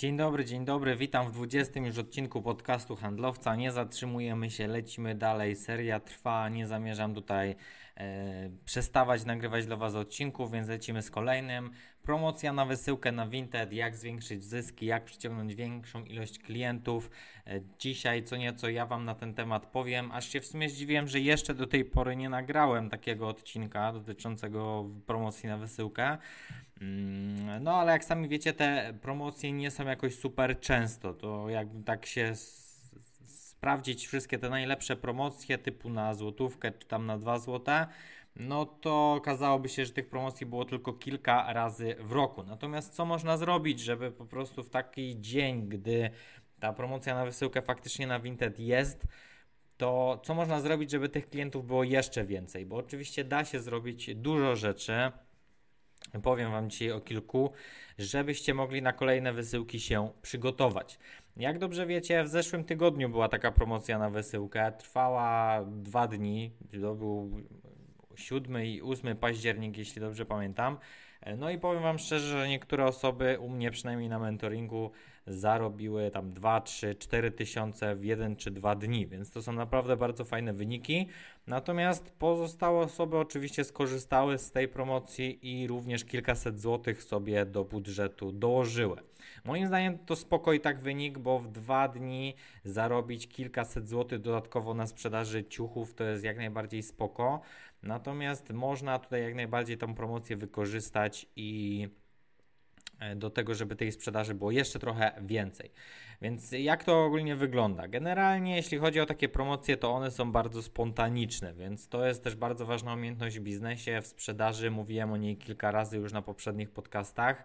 Dzień dobry, dzień dobry. Witam w 20 już odcinku podcastu Handlowca. Nie zatrzymujemy się, lecimy dalej. Seria trwa. Nie zamierzam tutaj e, przestawać nagrywać dla Was odcinków, więc lecimy z kolejnym. Promocja na wysyłkę na Vinted, jak zwiększyć zyski, jak przyciągnąć większą ilość klientów. E, dzisiaj co nieco ja Wam na ten temat powiem, aż się w sumie zdziwiłem, że jeszcze do tej pory nie nagrałem takiego odcinka dotyczącego promocji na wysyłkę. Mm, no ale jak sami wiecie, te promocje nie są jakoś super często. To jakby tak się sprawdzić wszystkie te najlepsze promocje typu na złotówkę czy tam na 2 złote, no to okazałoby się, że tych promocji było tylko kilka razy w roku. Natomiast co można zrobić, żeby po prostu w taki dzień, gdy ta promocja na wysyłkę faktycznie na Vinted jest, to co można zrobić, żeby tych klientów było jeszcze więcej? Bo oczywiście da się zrobić dużo rzeczy. Powiem Wam dzisiaj o kilku, żebyście mogli na kolejne wysyłki się przygotować. Jak dobrze wiecie, w zeszłym tygodniu była taka promocja na wysyłkę. Trwała dwa dni. To był 7 i 8 październik, jeśli dobrze pamiętam. No i powiem Wam szczerze, że niektóre osoby u mnie przynajmniej na mentoringu zarobiły tam 2, 3, 4 tysiące w 1 czy 2 dni, więc to są naprawdę bardzo fajne wyniki. Natomiast pozostałe osoby oczywiście skorzystały z tej promocji i również kilkaset złotych sobie do budżetu dołożyły. Moim zdaniem to spoko i tak wynik, bo w dwa dni zarobić kilkaset złotych dodatkowo na sprzedaży ciuchów to jest jak najbardziej spoko. Natomiast można tutaj jak najbardziej tą promocję wykorzystać i e, do tego, żeby tej sprzedaży było jeszcze trochę więcej. Więc jak to ogólnie wygląda? Generalnie, jeśli chodzi o takie promocje, to one są bardzo spontaniczne, więc to jest też bardzo ważna umiejętność w biznesie, w sprzedaży. Mówiłem o niej kilka razy już na poprzednich podcastach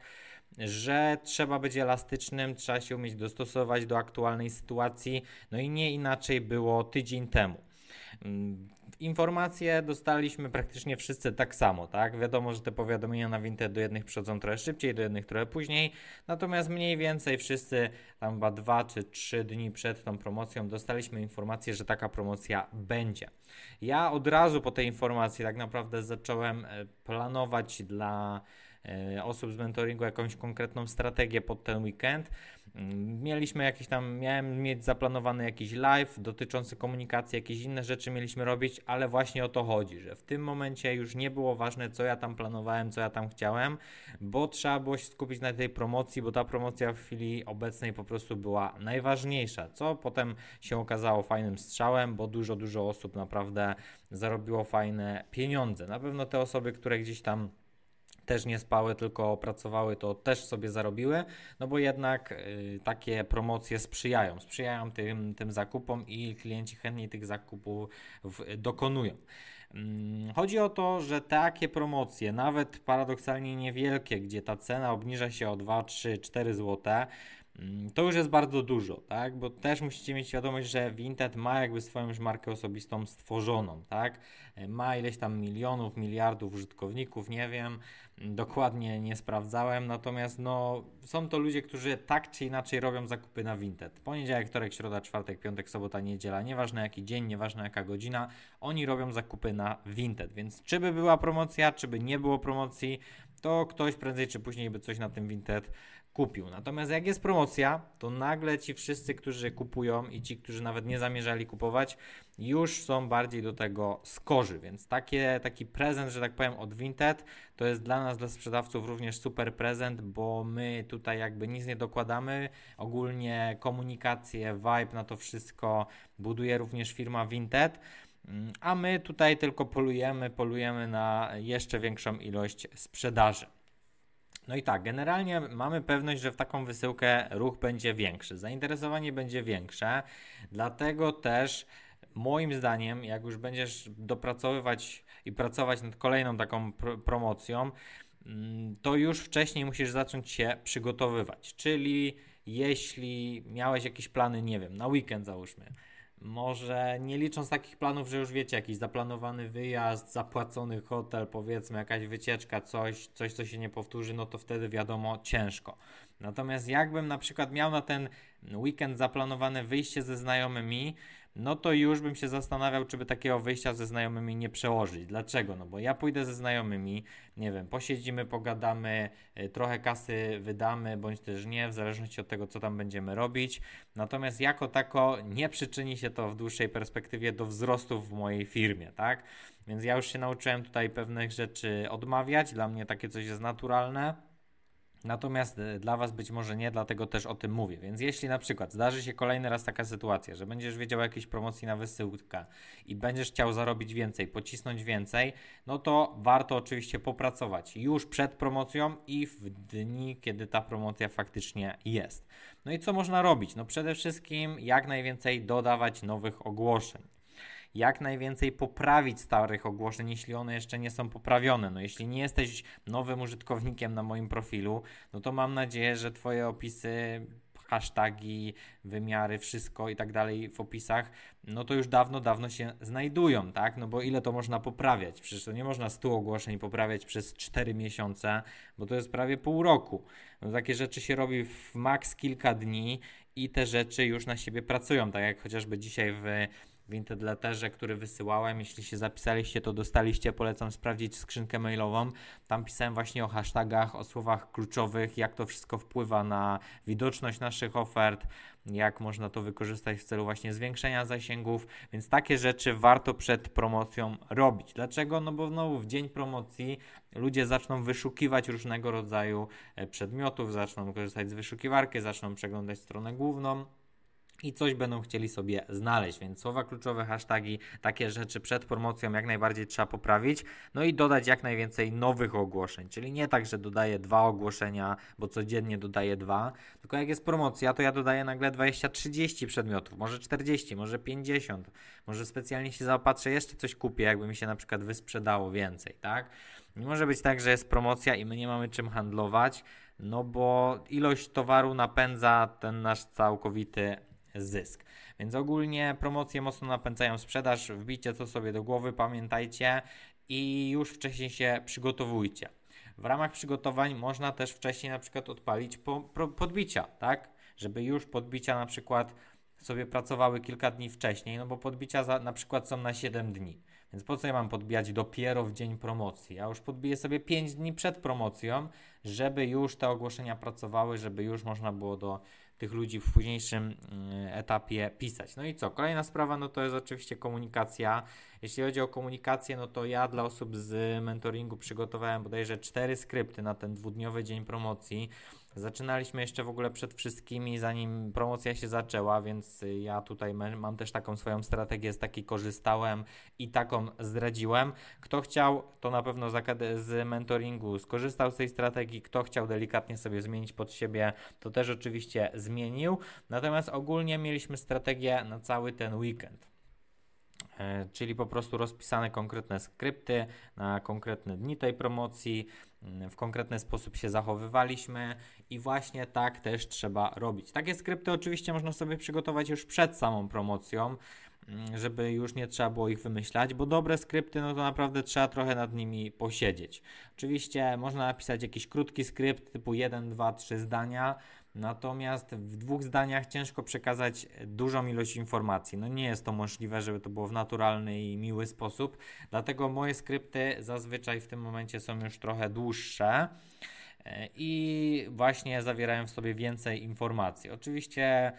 że trzeba być elastycznym, trzeba się umieć dostosować do aktualnej sytuacji, no i nie inaczej było tydzień temu. Mm, informacje dostaliśmy praktycznie wszyscy tak samo, tak? Wiadomo, że te powiadomienia na Vinted do jednych przychodzą trochę szybciej, do jednych trochę później, natomiast mniej więcej wszyscy tam chyba dwa czy trzy dni przed tą promocją dostaliśmy informację, że taka promocja będzie. Ja od razu po tej informacji tak naprawdę zacząłem e, planować dla E, osób z mentoringu jakąś konkretną strategię pod ten weekend. Mieliśmy jakieś tam, miałem mieć zaplanowany jakiś live dotyczący komunikacji, jakieś inne rzeczy mieliśmy robić, ale właśnie o to chodzi, że w tym momencie już nie było ważne, co ja tam planowałem, co ja tam chciałem, bo trzeba było się skupić na tej promocji, bo ta promocja w chwili obecnej po prostu była najważniejsza, co potem się okazało fajnym strzałem, bo dużo, dużo osób naprawdę zarobiło fajne pieniądze. Na pewno te osoby, które gdzieś tam też nie spały, tylko pracowały, to też sobie zarobiły, no bo jednak y, takie promocje sprzyjają, sprzyjają tym, tym zakupom i klienci chętniej tych zakupów dokonują. Mm, chodzi o to, że takie promocje, nawet paradoksalnie niewielkie, gdzie ta cena obniża się o 2, 3, 4 zł, to już jest bardzo dużo, tak? Bo też musicie mieć świadomość, że Vinted ma jakby swoją już markę osobistą stworzoną, tak? E, ma ileś tam milionów, miliardów użytkowników, nie wiem, mm, dokładnie nie sprawdzałem, natomiast no, są to ludzie, którzy tak czy inaczej robią zakupy na Vinted. Poniedziałek, wtorek, środa, czwartek, piątek, sobota, niedziela, nieważne jaki dzień, nieważne jaka godzina, oni robią zakupy na Vinted, więc czy by była promocja, czy by nie było promocji, to ktoś prędzej czy później by coś na tym Vinted kupił. Natomiast jak jest promocja, to nagle ci wszyscy, którzy kupują i ci, którzy nawet nie zamierzali kupować, już są bardziej do tego skorzy. Więc takie, taki prezent, że tak powiem, od Vinted, to jest dla nas, dla sprzedawców również super prezent, bo my tutaj jakby nic nie dokładamy. Ogólnie komunikację, vibe na to wszystko buduje również firma Vinted. Mm, a my tutaj tylko polujemy, polujemy na jeszcze większą ilość sprzedaży. No i tak, generalnie mamy pewność, że w taką wysyłkę ruch będzie większy, zainteresowanie będzie większe, dlatego też moim zdaniem, jak już będziesz dopracowywać i pracować nad kolejną taką pr promocją, mm, to już wcześniej musisz zacząć się przygotowywać. Czyli jeśli miałeś jakieś plany, nie wiem, na weekend załóżmy, może nie licząc takich planów, że już wiecie, jakiś zaplanowany wyjazd, zapłacony hotel, powiedzmy jakaś wycieczka, coś, coś co się nie powtórzy, no to wtedy wiadomo ciężko. Natomiast jakbym na przykład miał na ten weekend zaplanowane wyjście ze znajomymi, no to już bym się zastanawiał, czy by takiego wyjścia ze znajomymi nie przełożyć. Dlaczego? No bo ja pójdę ze znajomymi, nie wiem, posiedzimy, pogadamy, y, trochę kasy wydamy, bądź też nie, w zależności od tego, co tam będziemy robić. Natomiast jako tako nie przyczyni się to w dłuższej perspektywie do wzrostu w mojej firmie, tak? Więc ja już się nauczyłem tutaj pewnych rzeczy odmawiać. Dla mnie takie coś jest naturalne. Natomiast e, dla Was być może nie, dlatego też o tym mówię. Więc jeśli na przykład zdarzy się kolejny raz taka sytuacja, że będziesz wiedział o jakiejś promocji na wysyłkę i będziesz chciał zarobić więcej, pocisnąć więcej, no to warto oczywiście popracować już przed promocją i w dni, kiedy ta promocja faktycznie jest. No i co można robić? No przede wszystkim jak najwięcej dodawać nowych ogłoszeń jak najwięcej poprawić starych ogłoszeń, jeśli one jeszcze nie są poprawione. No jeśli nie jesteś nowym użytkownikiem na moim profilu, no to mam nadzieję, że Twoje opisy hasztagi, wymiary, wszystko i tak dalej w opisach, no to już dawno, dawno się znajdują, tak? No bo ile to można poprawiać? Przecież to nie można 100 ogłoszeń poprawiać przez 4 miesiące, bo to jest prawie pół roku. No takie rzeczy się robi w maks kilka dni i te rzeczy już na siebie pracują, tak jak chociażby dzisiaj w w Intedletterze, który wysyłałem. Jeśli się zapisaliście, to dostaliście. Polecam sprawdzić skrzynkę mailową. Tam pisałem właśnie o hashtagach, o słowach kluczowych, jak to wszystko wpływa na widoczność naszych ofert, jak można to wykorzystać w celu właśnie zwiększenia zasięgów. Więc takie rzeczy warto przed promocją robić. Dlaczego? No bo znowu w dzień promocji ludzie zaczną wyszukiwać różnego rodzaju e, przedmiotów, zaczną korzystać z wyszukiwarki, zaczną przeglądać stronę główną i coś będą chcieli sobie znaleźć, więc słowa kluczowe, hasztagi, takie rzeczy przed promocją jak najbardziej trzeba poprawić, no i dodać jak najwięcej nowych ogłoszeń, czyli nie tak, że dodaję dwa ogłoszenia, bo codziennie dodaję dwa, tylko jak jest promocja, to ja dodaję nagle 20-30 przedmiotów, może 40, może 50, może specjalnie się zaopatrzę, jeszcze coś kupię, jakby mi się na przykład wysprzedało więcej, tak? Nie może być tak, że jest promocja i my nie mamy czym handlować, no bo ilość towaru napędza ten nasz całkowity zysk. Więc ogólnie promocje mocno napędzają sprzedaż, wbicie to sobie do głowy, pamiętajcie i już wcześniej się przygotowujcie. W ramach przygotowań można też wcześniej na przykład odpalić po, podbicia, tak? Żeby już podbicia na przykład sobie pracowały kilka dni wcześniej, no bo podbicia za, na przykład są na 7 dni. Więc po co ja mam podbijać dopiero w dzień promocji? Ja już podbiję sobie 5 dni przed promocją, żeby już te ogłoszenia pracowały, żeby już można było do tych ludzi w późniejszym mm, etapie pisać. No i co? Kolejna sprawa, no to jest oczywiście komunikacja. Jeśli chodzi o komunikację, no to ja dla osób z mentoringu przygotowałem bodajże cztery skrypty na ten dwudniowy dzień promocji. Zaczynaliśmy jeszcze w ogóle przed wszystkimi, zanim promocja się zaczęła, więc ja tutaj mam też taką swoją strategię, z takiej korzystałem i taką zdradziłem. Kto chciał, to na pewno z mentoringu skorzystał z tej strategii. Kto chciał delikatnie sobie zmienić pod siebie, to też oczywiście zmienił. Natomiast ogólnie mieliśmy strategię na cały ten weekend. E, czyli po prostu rozpisane konkretne skrypty na konkretne dni tej promocji, mm, w konkretny sposób się zachowywaliśmy i właśnie tak też trzeba robić. Takie skrypty oczywiście można sobie przygotować już przed samą promocją, mm, żeby już nie trzeba było ich wymyślać, bo dobre skrypty, no to naprawdę trzeba trochę nad nimi posiedzieć. Oczywiście można napisać jakiś krótki skrypt typu 1, 2, 3 zdania, Natomiast w dwóch zdaniach ciężko przekazać dużą ilość informacji. No nie jest to możliwe, żeby to było w naturalny i miły sposób. Dlatego moje skrypty zazwyczaj w tym momencie są już trochę dłuższe e, i właśnie zawierają w sobie więcej informacji. Oczywiście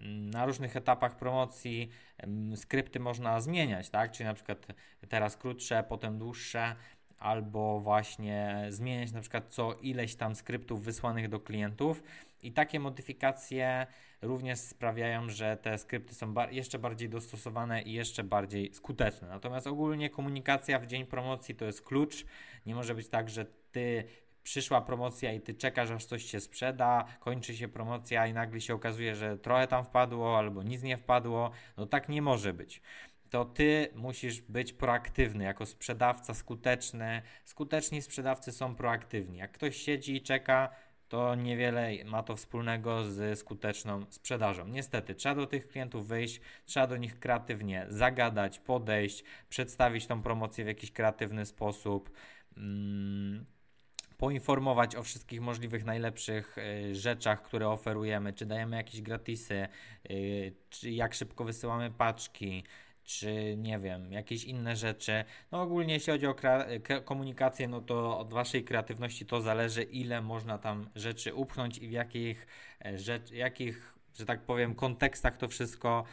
mm, na różnych etapach promocji mm, skrypty można zmieniać, tak? Czyli na przykład teraz krótsze, potem dłuższe, albo właśnie zmieniać na przykład co ileś tam skryptów wysłanych do klientów i takie modyfikacje również sprawiają, że te skrypty są bar jeszcze bardziej dostosowane i jeszcze bardziej skuteczne. Natomiast ogólnie komunikacja w dzień promocji to jest klucz. Nie może być tak, że ty przyszła promocja i ty czekasz, aż coś się sprzeda, kończy się promocja i nagle się okazuje, że trochę tam wpadło albo nic nie wpadło. No tak nie może być to ty musisz być proaktywny jako sprzedawca, skuteczny. Skuteczni sprzedawcy są proaktywni. Jak ktoś siedzi i czeka, to niewiele ma to wspólnego z skuteczną sprzedażą. Niestety, trzeba do tych klientów wyjść, trzeba do nich kreatywnie zagadać, podejść, przedstawić tą promocję w jakiś kreatywny sposób. Hmm poinformować o wszystkich możliwych najlepszych y, rzeczach, które oferujemy, czy dajemy jakieś gratisy, y, czy jak szybko wysyłamy paczki, czy nie wiem, jakieś inne rzeczy. No ogólnie jeśli chodzi o komunikację, no to od waszej kreatywności to zależy, ile można tam rzeczy upchnąć i w jakich, e, rzecz, jakich że tak powiem, kontekstach to wszystko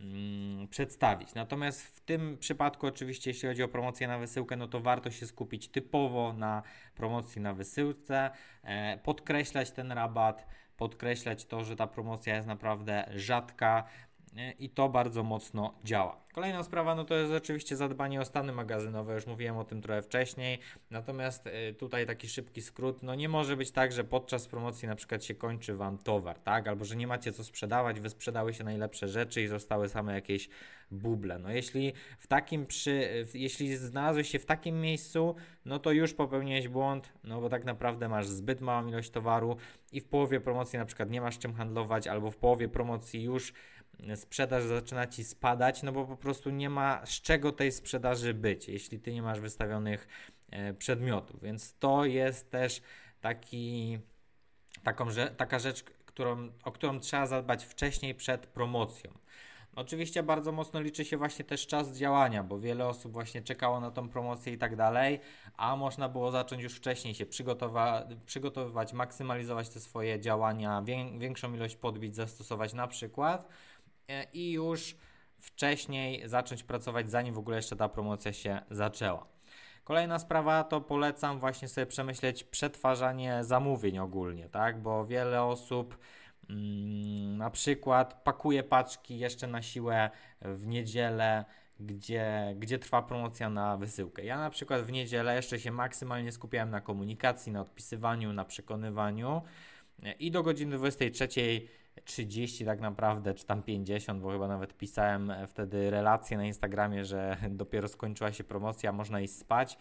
mm, przedstawić. Natomiast w tym przypadku, oczywiście, jeśli chodzi o promocję na wysyłkę, no to warto się skupić typowo na promocji na wysyłce, e, podkreślać ten rabat, podkreślać to, że ta promocja jest naprawdę rzadka, i to bardzo mocno działa. Kolejna sprawa no to jest oczywiście zadbanie o stany magazynowe, już mówiłem o tym trochę wcześniej, natomiast y, tutaj taki szybki skrót, no nie może być tak, że podczas promocji na przykład się kończy Wam towar, tak, albo że nie macie co sprzedawać, wysprzedały się najlepsze rzeczy i zostały same jakieś buble. No jeśli w takim przy, jeśli znalazłeś się w takim miejscu, no to już popełniłeś błąd, no bo tak naprawdę masz zbyt małą ilość towaru i w połowie promocji na przykład nie masz czym handlować, albo w połowie promocji już sprzedaż zaczyna ci spadać, no bo po prostu nie ma z czego tej sprzedaży być, jeśli ty nie masz wystawionych e, przedmiotów. Więc to jest też taki, taką, taka rzecz, którą, o którą trzeba zadbać wcześniej przed promocją. Oczywiście bardzo mocno liczy się właśnie też czas działania, bo wiele osób właśnie czekało na tą promocję i tak dalej, a można było zacząć już wcześniej się przygotowa przygotowywać, maksymalizować te swoje działania, większą ilość podbić zastosować na przykład i już wcześniej zacząć pracować, zanim w ogóle jeszcze ta promocja się zaczęła. Kolejna sprawa to polecam właśnie sobie przemyśleć przetwarzanie zamówień ogólnie, tak? Bo wiele osób mm, na przykład pakuje paczki jeszcze na siłę w niedzielę, gdzie, gdzie trwa promocja na wysyłkę. Ja na przykład w niedzielę jeszcze się maksymalnie skupiałem na komunikacji, na odpisywaniu, na przekonywaniu e, i do godziny 23 30 tak naprawdę, czy tam 50, bo chyba nawet pisałem wtedy relację na Instagramie, że dopiero skończyła się promocja, można iść spać.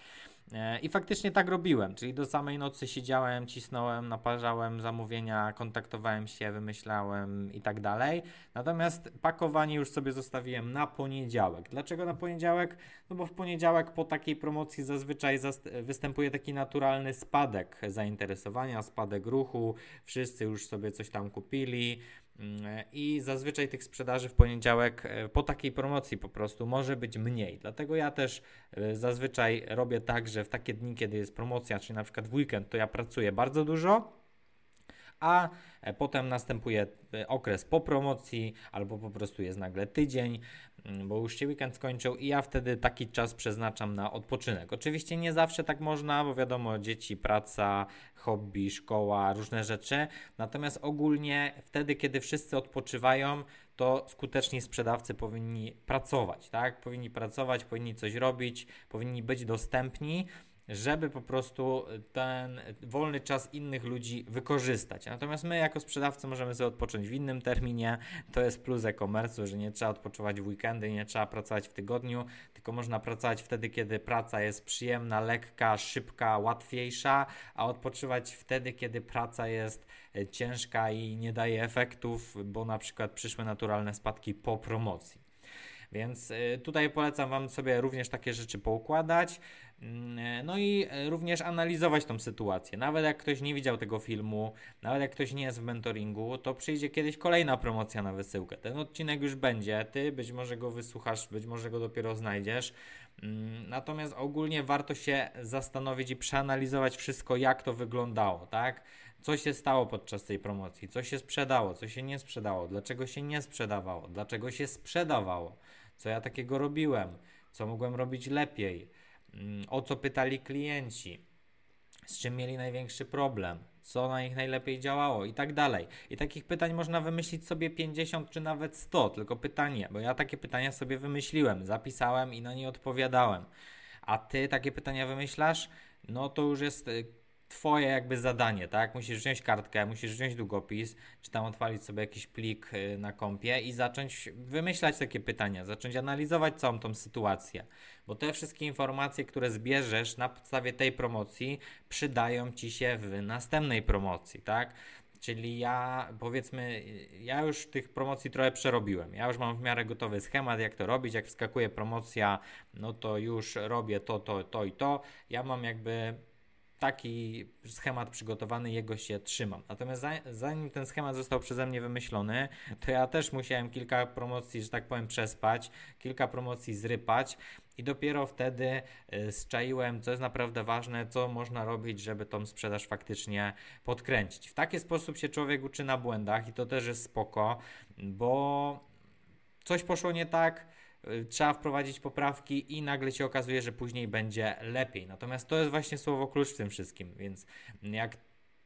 E, I faktycznie tak robiłem, czyli do samej nocy siedziałem, cisnąłem, naparzałem zamówienia, kontaktowałem się, wymyślałem i tak dalej. Natomiast pakowanie już sobie zostawiłem na poniedziałek. Dlaczego na poniedziałek? No bo w poniedziałek po takiej promocji zazwyczaj występuje taki naturalny spadek zainteresowania, spadek ruchu, wszyscy już sobie coś tam kupili. Mm, I zazwyczaj tych sprzedaży w poniedziałek e, po takiej promocji po prostu może być mniej. Dlatego ja też e, zazwyczaj robię tak, że w takie dni, kiedy jest promocja, czyli na przykład w weekend, to ja pracuję bardzo dużo, a e, potem następuje okres po promocji, albo po prostu jest nagle tydzień, Mm, bo już się weekend skończył i ja wtedy taki czas przeznaczam na odpoczynek. Oczywiście nie zawsze tak można, bo wiadomo, dzieci, praca, hobby, szkoła, różne rzeczy. Natomiast ogólnie wtedy, kiedy wszyscy odpoczywają, to skuteczni sprzedawcy powinni pracować, tak? Powinni pracować, powinni coś robić, powinni być dostępni żeby po prostu ten wolny czas innych ludzi wykorzystać. Natomiast my jako sprzedawcy możemy sobie odpocząć w innym terminie. To jest plus e-commerce, że nie trzeba odpoczywać w weekendy, nie trzeba pracować w tygodniu, tylko można pracować wtedy, kiedy praca jest przyjemna, lekka, szybka, łatwiejsza, a odpoczywać wtedy, kiedy praca jest e, ciężka i nie daje efektów, bo na przykład przyszły naturalne spadki po promocji. Więc y, tutaj polecam Wam sobie również takie rzeczy poukładać. Mm, no i y, również analizować tą sytuację. Nawet jak ktoś nie widział tego filmu, nawet jak ktoś nie jest w mentoringu, to przyjdzie kiedyś kolejna promocja na wysyłkę. Ten odcinek już będzie, ty być może go wysłuchasz, być może go dopiero znajdziesz. Mm, natomiast ogólnie warto się zastanowić i przeanalizować wszystko, jak to wyglądało, tak? Co się stało podczas tej promocji, co się sprzedało, co się nie sprzedało, dlaczego się nie sprzedawało, dlaczego się sprzedawało co ja takiego robiłem, co mogłem robić lepiej, o co pytali klienci, z czym mieli największy problem, co na nich najlepiej działało i tak dalej. I takich pytań można wymyślić sobie 50 czy nawet 100, tylko pytanie, bo ja takie pytania sobie wymyśliłem, zapisałem i na nie odpowiadałem. A ty takie pytania wymyślasz? No to już jest y, twoje jakby zadanie, tak? Musisz wziąć kartkę, musisz wziąć długopis, czy tam odpalić sobie jakiś plik y, na kompie i zacząć wymyślać takie pytania, zacząć analizować całą tą sytuację, bo te wszystkie informacje, które zbierzesz na podstawie tej promocji, przydają ci się w następnej promocji, tak? Czyli ja, powiedzmy, ja już tych promocji trochę przerobiłem. Ja już mam w miarę gotowy schemat, jak to robić. Jak wskakuje promocja, no to już robię to, to, to i to. Ja mam jakby taki schemat przygotowany, jego się trzymam. Natomiast zanim ten schemat został przeze mnie wymyślony, to ja też musiałem kilka promocji, że tak powiem, przespać, kilka promocji zrypać i dopiero wtedy y, zczaiłem, co jest naprawdę ważne, co można robić, żeby tą sprzedaż faktycznie podkręcić. W taki sposób się człowiek uczy na błędach i to też jest spoko, bo coś poszło nie tak, trzeba wprowadzić poprawki i nagle się okazuje, że później będzie lepiej. Natomiast to jest właśnie słowo klucz w tym wszystkim, więc jak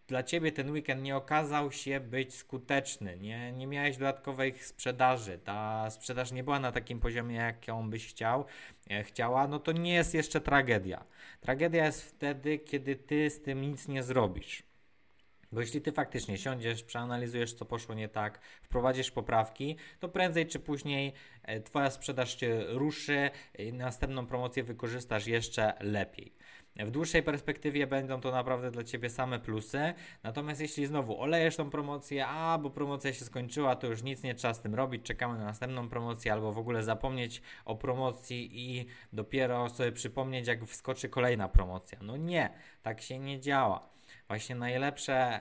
dla Ciebie ten weekend nie okazał się być skuteczny, nie, nie miałeś dodatkowej sprzedaży, ta sprzedaż nie była na takim poziomie, jaką byś chciał, e, chciała, no to nie jest jeszcze tragedia. Tragedia jest wtedy, kiedy Ty z tym nic nie zrobisz. Bo jeśli ty faktycznie siądziesz, przeanalizujesz, co poszło nie tak, wprowadzisz poprawki, to prędzej czy później e, Twoja sprzedaż się ruszy i następną promocję wykorzystasz jeszcze lepiej. W dłuższej perspektywie będą to naprawdę dla Ciebie same plusy. Natomiast jeśli znowu olejesz tą promocję, a bo promocja się skończyła, to już nic nie trzeba z tym robić, czekamy na następną promocję, albo w ogóle zapomnieć o promocji i dopiero sobie przypomnieć, jak wskoczy kolejna promocja. No nie, tak się nie działa. Właśnie najlepsze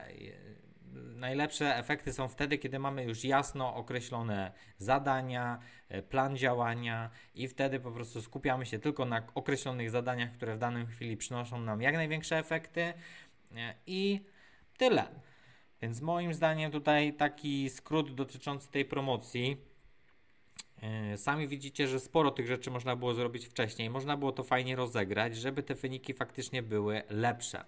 najlepsze efekty są wtedy, kiedy mamy już jasno określone zadania, e, plan działania i wtedy po prostu skupiamy się tylko na określonych zadaniach, które w danej chwili przynoszą nam jak największe efekty e, i tyle. Więc moim zdaniem tutaj taki skrót dotyczący tej promocji. E, sami widzicie, że sporo tych rzeczy można było zrobić wcześniej. Można było to fajnie rozegrać, żeby te wyniki faktycznie były lepsze.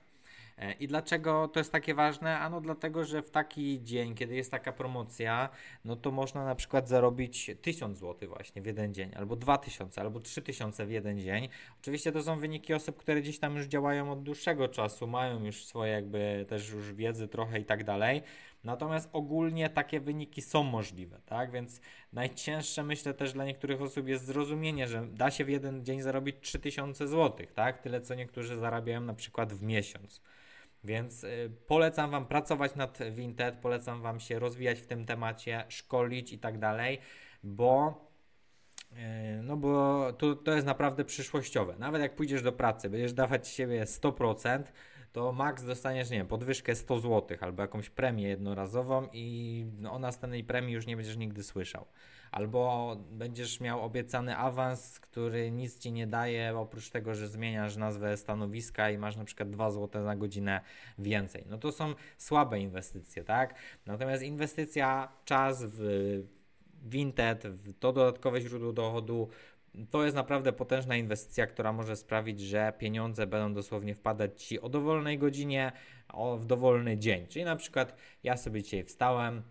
E, I dlaczego to jest takie ważne? Ano dlatego, że w taki dzień, kiedy jest taka promocja, no to można na przykład zarobić 1000 zł właśnie w jeden dzień, albo 2000, albo 3000 w jeden dzień. Oczywiście to są wyniki osób, które gdzieś tam już działają od dłuższego czasu, mają już swoje jakby też już wiedzy trochę i tak dalej. Natomiast ogólnie takie wyniki są możliwe, tak? Więc najcięższe myślę też dla niektórych osób jest zrozumienie, że da się w jeden dzień zarobić 3000 zł, tak? Tyle co niektórzy zarabiają na przykład w miesiąc. Więc y, polecam Wam pracować nad Vinted, polecam Wam się rozwijać w tym temacie, szkolić i tak dalej, bo y, no bo to, to jest naprawdę przyszłościowe. Nawet jak pójdziesz do pracy, będziesz dawać siebie 100%, to max dostaniesz, nie wiem, podwyżkę 100 zł albo jakąś premię jednorazową i no, o następnej premii już nie będziesz nigdy słyszał albo będziesz miał obiecany awans, który nic ci nie daje, oprócz tego, że zmieniasz nazwę stanowiska i masz na przykład 2 zł na godzinę więcej. No to są słabe inwestycje, tak? Natomiast inwestycja, czas w Vinted, w to dodatkowe źródło dochodu, to jest naprawdę potężna inwestycja, która może sprawić, że pieniądze będą dosłownie wpadać Ci o dowolnej godzinie, o, w dowolny dzień. Czyli na przykład ja sobie dzisiaj wstałem,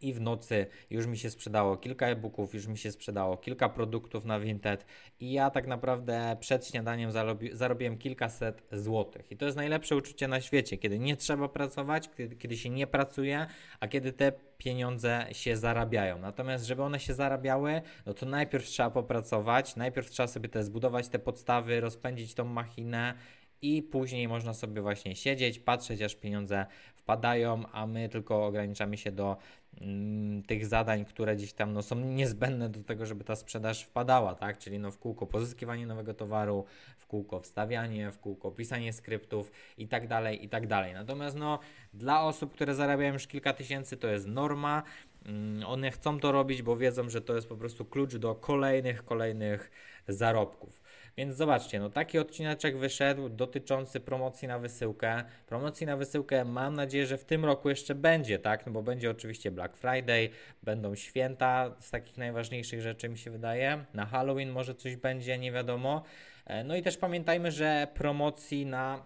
i w nocy już mi się sprzedało kilka e-booków, już mi się sprzedało kilka produktów na Vinted i ja tak naprawdę przed śniadaniem zarobi, zarobiłem kilkaset złotych. I to jest najlepsze uczucie na świecie, kiedy nie trzeba pracować, kiedy, kiedy się nie pracuje, a kiedy te pieniądze się zarabiają. Natomiast, żeby one się zarabiały, no to najpierw trzeba popracować, najpierw trzeba sobie te zbudować te podstawy, rozpędzić tą machinę i później można sobie właśnie siedzieć, patrzeć, aż pieniądze wpadają, a my tylko ograniczamy się do mm, tych zadań, które gdzieś tam no, są niezbędne do tego, żeby ta sprzedaż wpadała, tak? Czyli no, w kółko pozyskiwanie nowego towaru, w kółko wstawianie, w kółko pisanie skryptów i tak dalej, i tak dalej. Natomiast no, dla osób, które zarabiają już kilka tysięcy, to jest norma. Mm, one chcą to robić, bo wiedzą, że to jest po prostu klucz do kolejnych, kolejnych zarobków. Więc zobaczcie, no taki odcineczek wyszedł dotyczący promocji na wysyłkę. Promocji na wysyłkę mam nadzieję, że w tym roku jeszcze będzie, tak? No bo będzie oczywiście Black Friday, będą święta z takich najważniejszych rzeczy mi się wydaje. Na Halloween może coś będzie, nie wiadomo. E, no i też pamiętajmy, że promocji na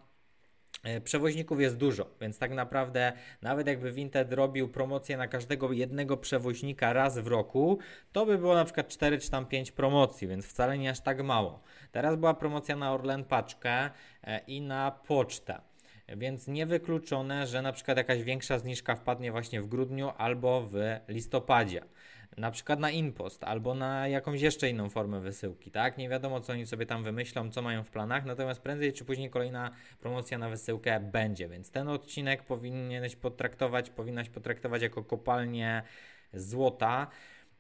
przewoźników jest dużo, więc tak naprawdę nawet jakby Vinted robił promocję na każdego jednego przewoźnika raz w roku, to by było na przykład 4 czy tam 5 promocji, więc wcale nie aż tak mało. Teraz była promocja na Orlen Paczkę e, i na pocztę. Więc niewykluczone, że na przykład jakaś większa zniżka wpadnie właśnie w grudniu albo w listopadzie na przykład na impost albo na jakąś jeszcze inną formę wysyłki, tak? Nie wiadomo, co oni sobie tam wymyślą, co mają w planach, natomiast prędzej czy później kolejna promocja na wysyłkę będzie, więc ten odcinek powinieneś potraktować, powinnaś potraktować jako kopalnię złota,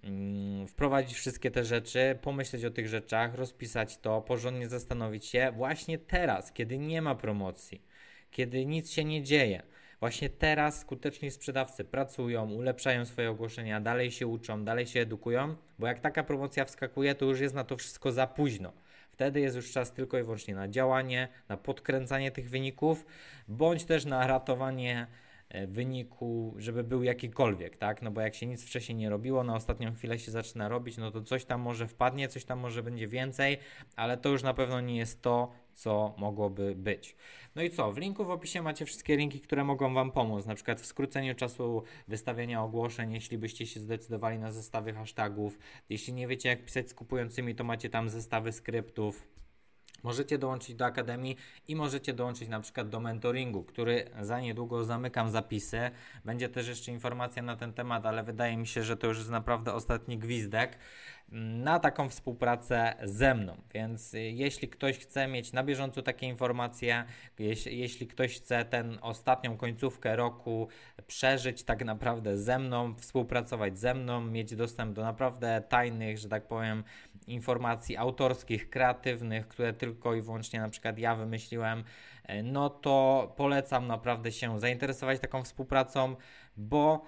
mm, wprowadzić wszystkie te rzeczy, pomyśleć o tych rzeczach, rozpisać to, porządnie zastanowić się właśnie teraz, kiedy nie ma promocji kiedy nic się nie dzieje. Właśnie teraz skuteczni sprzedawcy pracują, ulepszają swoje ogłoszenia, dalej się uczą, dalej się edukują, bo jak taka promocja wskakuje, to już jest na to wszystko za późno. Wtedy jest już czas tylko i wyłącznie na działanie, na podkręcanie tych wyników, bądź też na ratowanie e, wyniku, żeby był jakikolwiek, tak? No bo jak się nic wcześniej nie robiło, na ostatnią chwilę się zaczyna robić, no to coś tam może wpadnie, coś tam może będzie więcej, ale to już na pewno nie jest to, co mogłoby być. No i co? W linku w opisie macie wszystkie linki, które mogą Wam pomóc, na przykład w skróceniu czasu wystawiania ogłoszeń, jeśli byście się zdecydowali na zestawy hashtagów. Jeśli nie wiecie, jak pisać z kupującymi, to macie tam zestawy skryptów. Możecie dołączyć do Akademii i możecie dołączyć na przykład do mentoringu, który za niedługo zamykam zapisy. Będzie też jeszcze informacja na ten temat, ale wydaje mi się, że to już jest naprawdę ostatni gwizdek na taką współpracę ze mną. Więc y, jeśli ktoś chce mieć na bieżąco takie informacje, jeśli, ktoś chce tę ostatnią końcówkę roku przeżyć tak naprawdę ze mną, współpracować ze mną, mieć dostęp do naprawdę tajnych, że tak powiem, informacji autorskich, kreatywnych, które tylko i wyłącznie na przykład ja wymyśliłem, y, no to polecam naprawdę się zainteresować taką współpracą, bo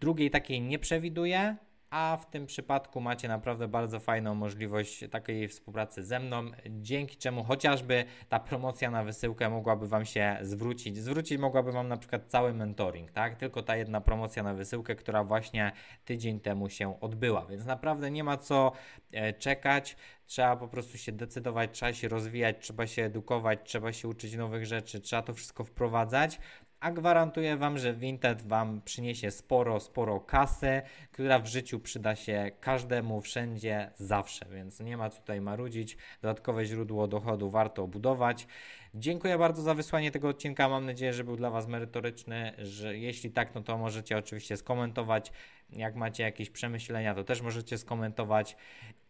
drugiej takiej nie przewiduję a w tym przypadku macie naprawdę bardzo fajną możliwość takiej współpracy ze mną, dzięki czemu chociażby ta promocja na wysyłkę mogłaby Wam się zwrócić. Zwrócić mogłaby Wam na przykład cały mentoring, tak? Tylko ta jedna promocja na wysyłkę, która właśnie tydzień temu się odbyła, więc naprawdę nie ma co e, czekać. Trzeba po prostu się decydować, trzeba się rozwijać, trzeba się edukować, trzeba się uczyć nowych rzeczy, trzeba to wszystko wprowadzać a gwarantuję Wam, że Vinted Wam przyniesie sporo, sporo kasy, która w życiu przyda się każdemu, wszędzie, zawsze, więc nie ma tutaj marudzić. Dodatkowe źródło dochodu warto budować. Dziękuję bardzo za wysłanie tego odcinka. Mam nadzieję, że był dla Was merytoryczny. Że jeśli tak, no to możecie oczywiście skomentować. Jak macie jakieś przemyślenia, to też możecie skomentować.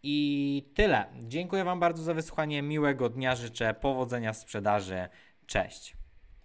I tyle. Dziękuję Wam bardzo za wysłuchanie. Miłego dnia życzę. Powodzenia w sprzedaży. Cześć.